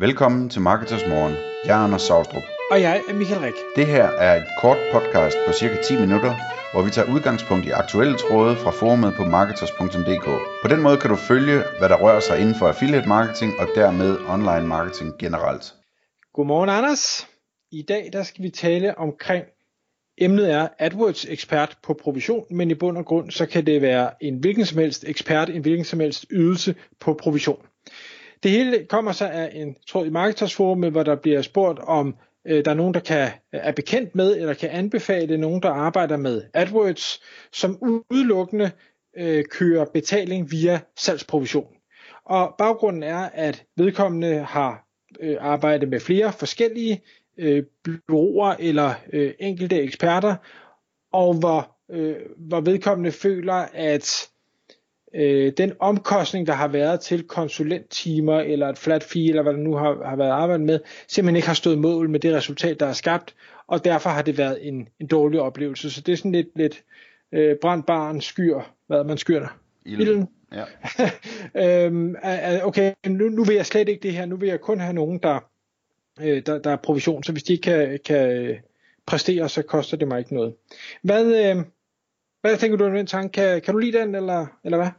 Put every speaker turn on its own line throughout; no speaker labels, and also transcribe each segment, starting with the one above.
Velkommen til Marketers Morgen. Jeg er Anders Saustrup.
Og jeg er Michael Rik.
Det her er et kort podcast på cirka 10 minutter, hvor vi tager udgangspunkt i aktuelle tråde fra forumet på marketers.dk. På den måde kan du følge, hvad der rører sig inden for affiliate marketing og dermed online marketing generelt.
Godmorgen Anders. I dag der skal vi tale omkring Emnet er AdWords ekspert på provision, men i bund og grund så kan det være en hvilken som helst ekspert, en hvilken som helst ydelse på provision. Det hele kommer så af en tråd i Marketersforum, hvor der bliver spurgt om øh, der er nogen, der kan, øh, er bekendt med eller kan anbefale nogen, der arbejder med AdWords, som udelukkende øh, kører betaling via salgsprovision. Og baggrunden er, at vedkommende har øh, arbejdet med flere forskellige øh, byråer eller øh, enkelte eksperter, og hvor, øh, hvor vedkommende føler, at øh, den omkostning, der har været til konsulenttimer eller et flat fee, eller hvad der nu har, har været arbejdet med, simpelthen ikke har stået mål med det resultat, der er skabt, og derfor har det været en, en dårlig oplevelse. Så det er sådan lidt, lidt øh, brandbarn skyr, hvad man skyr der.
Ilden. Ja.
øhm, okay, nu, nu vil jeg slet ikke det her. Nu vil jeg kun have nogen, der, øh, der, der er provision. Så hvis de ikke kan, kan præstere, så koster det mig ikke noget. Hvad, øh, hvad tænker du om den tanke? Kan, kan du lide den, eller, eller hvad?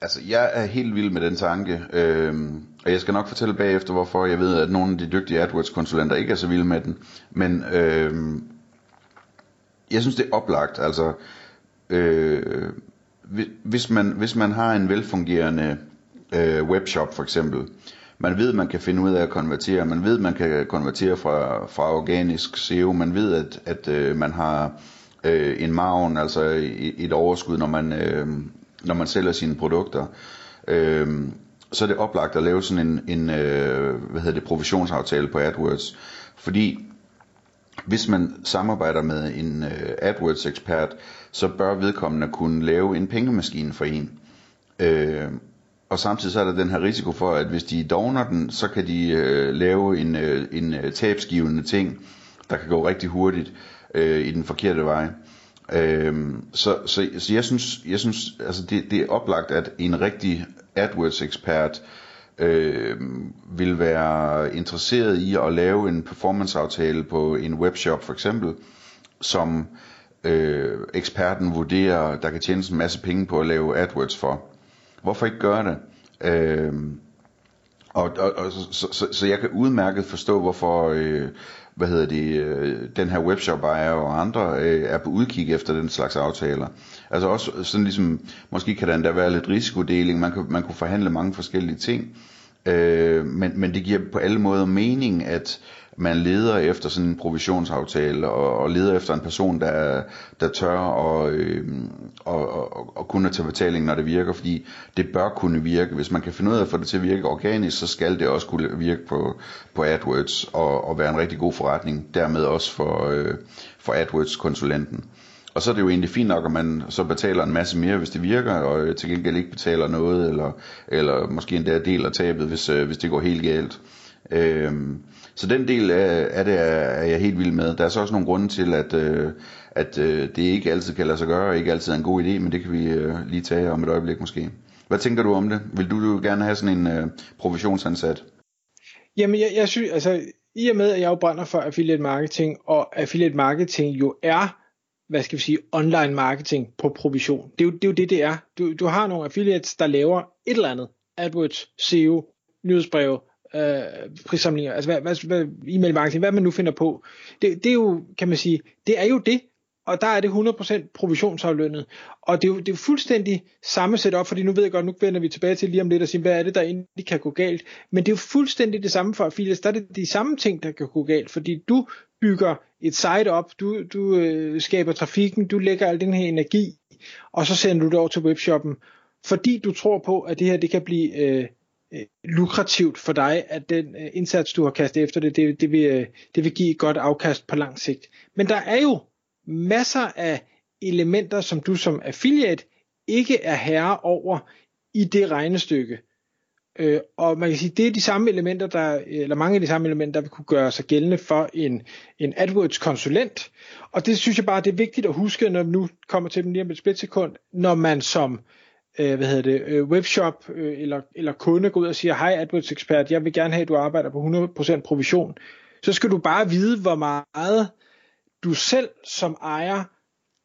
Altså, jeg er helt vild med den tanke, øhm, og jeg skal nok fortælle bagefter, hvorfor jeg ved, at nogle af de dygtige AdWords-konsulenter ikke er så vilde med den. Men øhm, jeg synes, det er oplagt. Altså, øh, hvis, man, hvis man har en velfungerende øh, webshop for eksempel, man ved, man kan finde ud af at konvertere, man ved, man kan konvertere fra, fra organisk SEO, man ved, at, at øh, man har øh, en margen, altså et overskud, når man, øh, når man sælger sine produkter. Øh, så er det oplagt at lave sådan en, en øh, hvad hedder det, provisionsaftale på AdWords. Fordi hvis man samarbejder med en øh, AdWords ekspert, så bør vedkommende kunne lave en pengemaskine for en. Øh, og samtidig så er der den her risiko for, at hvis de dogner den, så kan de øh, lave en, øh, en øh, tabsgivende ting, der kan gå rigtig hurtigt øh, i den forkerte vej. Øh, så, så, så jeg synes, jeg synes altså det, det er oplagt, at en rigtig AdWords-ekspert øh, vil være interesseret i at lave en performance-aftale på en webshop for eksempel, som øh, eksperten vurderer, der kan tjene en masse penge på at lave AdWords for. Hvorfor ikke gøre det? Øh, og, og, og så, så, så jeg kan udmærket forstå, hvorfor øh, hvad hedder det, øh, den her webshop ejer og andre øh, er på udkig efter den slags aftaler. Altså også sådan ligesom, måske kan der endda være lidt risikodeling, man, kan, man kunne forhandle mange forskellige ting, øh, men, men det giver på alle måder mening, at man leder efter sådan en provisionsaftale, og, og leder efter en person, der, der tør og, øh, og, og, og kunne tage betaling, når det virker, fordi det bør kunne virke. Hvis man kan finde ud af at få det til at virke organisk, så skal det også kunne virke på, på AdWords og, og være en rigtig god forretning, dermed også for, øh, for AdWords-konsulenten. Og så er det jo egentlig fint nok, at man så betaler en masse mere, hvis det virker, og øh, til gengæld ikke betaler noget, eller, eller måske endda deler tabet, hvis, øh, hvis det går helt galt. Øhm, så den del af, af det er, er jeg helt vild med. Der er så også nogle grunde til, at, øh, at øh, det ikke altid kan lade sig gøre, og ikke altid er en god idé, men det kan vi øh, lige tage om et øjeblik måske. Hvad tænker du om det? Vil du, du gerne have sådan en øh, provisionsansat?
Jamen, jeg, jeg synes, altså, i og med, at jeg jo brænder for affiliate marketing, og affiliate marketing jo er, hvad skal vi sige, online marketing på provision. Det er jo det, er jo det, det er. Du, du har nogle affiliates, der laver et eller andet. AdWords, SEO, nyhedsbreve, øh, prissamlinger, altså hvad, hvad, hvad, e-mail marketing, hvad man nu finder på. Det, det er jo, kan man sige, det er jo det, og der er det 100% provisionsaflønnet. Og det er, jo, det er jo fuldstændig samme setup, fordi nu ved jeg godt, nu vender vi tilbage til lige om lidt og siger, hvad er det, der egentlig kan gå galt. Men det er jo fuldstændig det samme for affiliates. Der er det de samme ting, der kan gå galt, fordi du bygger et site op, du, du øh, skaber trafikken, du lægger al den her energi, og så sender du det over til webshoppen, fordi du tror på, at det her det kan blive øh, øh, lukrativt for dig, at den øh, indsats, du har kastet efter det, det, det, vil, øh, det vil give et godt afkast på lang sigt. Men der er jo masser af elementer, som du som affiliate ikke er herre over i det regnestykke. Øh, og man kan sige, det er de samme elementer, der, eller mange af de samme elementer, der vil kunne gøre sig gældende for en, en AdWords konsulent. Og det synes jeg bare, det er vigtigt at huske, når vi nu kommer til dem lige om et splitsekund, når man som øh, Øh, hvad hedder det, øh, webshop øh, eller, eller kunde går ud og siger, hej AdWords ekspert, jeg vil gerne have, at du arbejder på 100% provision, så skal du bare vide, hvor meget du selv som ejer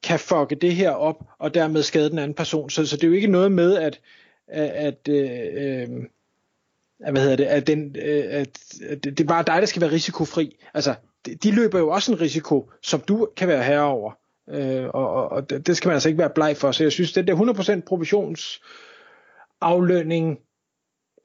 kan fucke det her op, og dermed skade den anden person. Så, så det er jo ikke noget med, at, at, at øh, øh hvad hedder det, at, den, øh, at, at det er bare dig, der skal være risikofri. Altså, de løber jo også en risiko, som du kan være herre over. Øh, og, og, og det skal man altså ikke være bleg for. Så jeg synes, den der 100% provisionsaflønning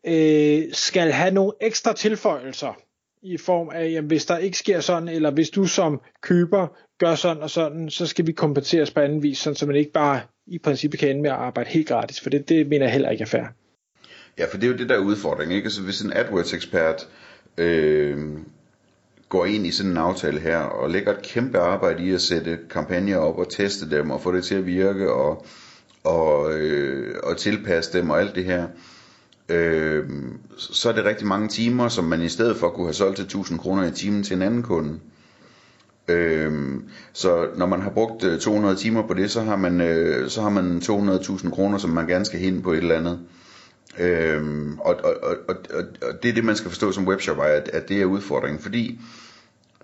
øh, skal have nogle ekstra tilføjelser i form af, jamen, hvis der ikke sker sådan, eller hvis du som køber gør sådan og sådan, så skal vi kompenseres på anden vis, sådan, så man ikke bare i princippet kan ende med at arbejde helt gratis, for det, det mener jeg heller ikke er fair.
Ja, for det er jo det der udfordring, ikke? Altså hvis en AdWords-ekspert øh, går ind i sådan en aftale her, og lægger et kæmpe arbejde i at sætte kampagner op og teste dem, og få det til at virke, og, og, øh, og tilpasse dem og alt det her, øh, så er det rigtig mange timer, som man i stedet for kunne have solgt til 1000 kroner i timen til en anden kunde. Øh, så når man har brugt øh, 200 timer på det, så har man, øh, så har man 200.000 kroner, som man gerne skal hen på et eller andet. Øhm, og, og, og, og, og det er det, man skal forstå som webshop, at, at det er udfordringen, fordi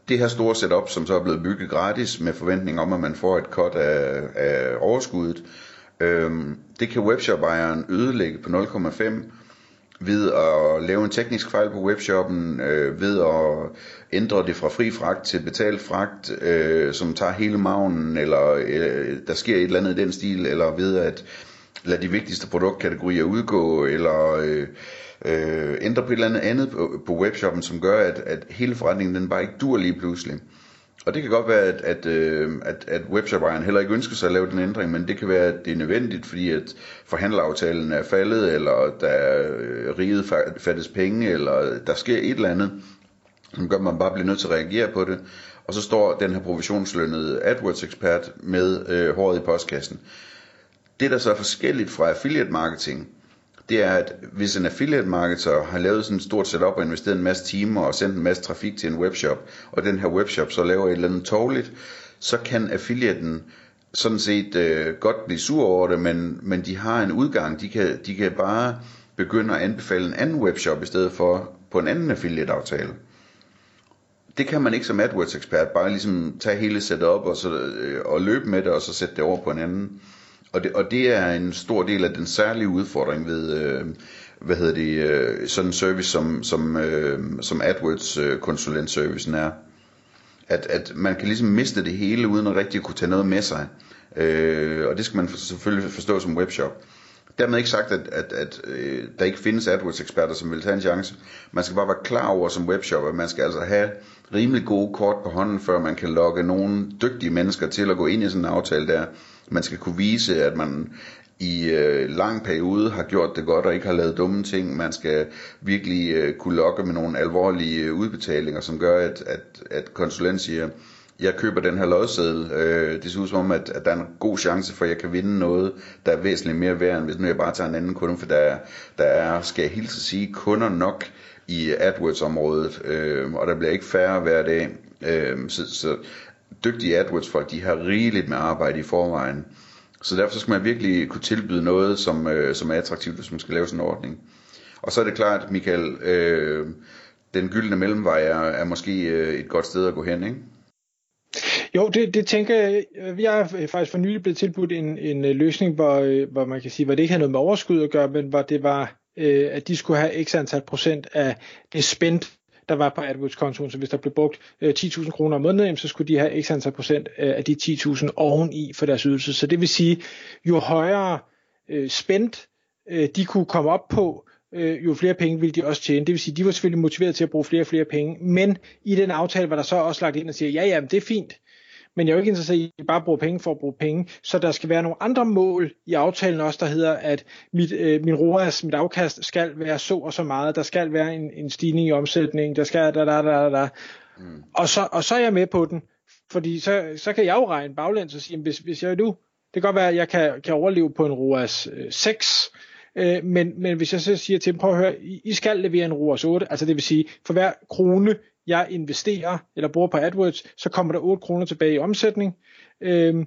det her store setup, som så er blevet bygget gratis med forventning om, at man får et cut af, af overskuddet, øhm, det kan webshop-ejeren ødelægge på 0,5 ved at lave en teknisk fejl på webshoppen, øh, ved at ændre det fra fri fragt til betalt fragt, øh, som tager hele maven, eller øh, der sker et eller andet i den stil, eller ved at lade de vigtigste produktkategorier udgå, eller øh, øh, ændre på et eller andet andet på, på webshoppen, som gør, at, at hele forretningen den bare ikke dur lige pludselig. Og det kan godt være, at, at, øh, at, at webshop-ejeren heller ikke ønsker sig at lave den ændring, men det kan være, at det er nødvendigt, fordi at forhandleraftalen er faldet, eller der er øh, riget fattes penge, eller der sker et eller andet, som gør, at man bare bliver nødt til at reagere på det. Og så står den her provisionslønnede AdWords-ekspert med øh, håret i postkassen. Det, der så er forskelligt fra affiliate marketing, det er, at hvis en affiliate marketer har lavet sådan et stort setup og investeret en masse timer og sendt en masse trafik til en webshop, og den her webshop så laver et eller andet tårligt, så kan affiliaten sådan set øh, godt blive sur over det, men, men de har en udgang. De kan, de kan bare begynde at anbefale en anden webshop i stedet for på en anden affiliate-aftale. Det kan man ikke som AdWords-ekspert bare ligesom tage hele setup og, så, øh, og løbe med det og så sætte det over på en anden. Og det, og det er en stor del af den særlige udfordring ved, øh, hvad hedder det, øh, sådan en service som, som, øh, som AdWords øh, konsulentservicen er. At, at man kan ligesom miste det hele, uden at rigtig kunne tage noget med sig. Øh, og det skal man for, selvfølgelig forstå som webshop. Dermed ikke sagt, at, at, at øh, der ikke findes AdWords-eksperter, som vil tage en chance. Man skal bare være klar over som webshop, at man skal altså have rimelig gode kort på hånden, før man kan lokke nogle dygtige mennesker til at gå ind i sådan en aftale der. Man skal kunne vise, at man i øh, lang periode har gjort det godt og ikke har lavet dumme ting. Man skal virkelig øh, kunne lokke med nogle alvorlige øh, udbetalinger, som gør, at, at, at konsulent siger, jeg køber den her lodseddel. Øh, det ser ud som om, at, at der er en god chance for, at jeg kan vinde noget, der er væsentligt mere værd, end hvis nu jeg bare tager en anden kunde, for der der er skal jeg hilse at sige, kunder nok i AdWords-området, øh, og der bliver ikke færre hver dag. Øh, så, så dygtige AdWords-folk, de har rigeligt med arbejde i forvejen. Så derfor skal man virkelig kunne tilbyde noget, som, øh, som er attraktivt, hvis man skal lave sådan en ordning. Og så er det klart, Michael, øh, den gyldne mellemvej er, er måske øh, et godt sted at gå hen, ikke?
Jo, det, det tænker jeg. Jeg er faktisk for nylig blevet tilbudt en, en øh, løsning, hvor, øh, hvor man kan sige, hvor det ikke havde noget med overskud at gøre, men hvor det var, øh, at de skulle have x antal procent af det spændt, der var på AdWords-kontoen. Så hvis der blev brugt øh, 10.000 kroner om måneden, så skulle de have x antal procent øh, af de 10.000 oveni for deres ydelse. Så det vil sige, jo højere øh, spændt øh, de kunne komme op på, øh, jo flere penge ville de også tjene. Det vil sige, de var selvfølgelig motiveret til at bruge flere og flere penge, men i den aftale var der så også lagt ind og siger, ja ja, det er fint, men jeg er jo ikke interesseret i at bare bruge penge for at bruge penge, så der skal være nogle andre mål i aftalen også, der hedder, at mit, øh, min ROAS, mit afkast skal være så og så meget, der skal være en, en stigning i omsætning, der skal da da da da, mm. og, så, og så er jeg med på den, fordi så, så kan jeg jo regne baglæns og sige, hvis, hvis jeg nu, det kan godt være, at jeg kan, kan overleve på en ROAS øh, 6, øh, men, men hvis jeg så siger til dem, prøv at høre, I, I skal levere en ROAS 8, altså det vil sige, for hver krone, jeg investerer eller bruger på AdWords, så kommer der 8 kroner tilbage i omsætning. Øhm,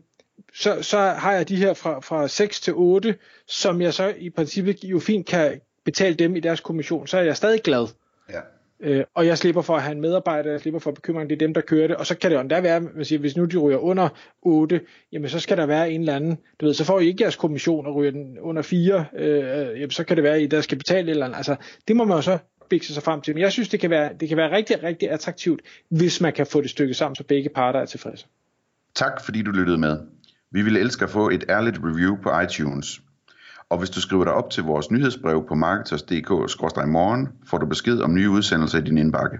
så, så har jeg de her fra, fra 6 til 8, som jeg så i princippet jo fint kan betale dem i deres kommission, så er jeg stadig glad.
Ja.
Øh, og jeg slipper for at have en medarbejder, jeg slipper for bekymring, det er dem, der kører det. Og så kan det jo endda være, man siger, hvis nu de ryger under 8, jamen så skal der være en eller anden, du ved, så får I ikke jeres kommission og ryger den under 4, øh, jamen så kan det være, at I der skal betale et eller andet. Altså, det må man jo så bikse sig frem til. Men jeg synes, det kan være, det kan være rigtig, rigtig attraktivt, hvis man kan få det stykket sammen, så begge parter er tilfredse.
Tak fordi du lyttede med. Vi ville elske at få et ærligt review på iTunes. Og hvis du skriver dig op til vores nyhedsbrev på marketers.dk-morgen, får du besked om nye udsendelser i din indbakke.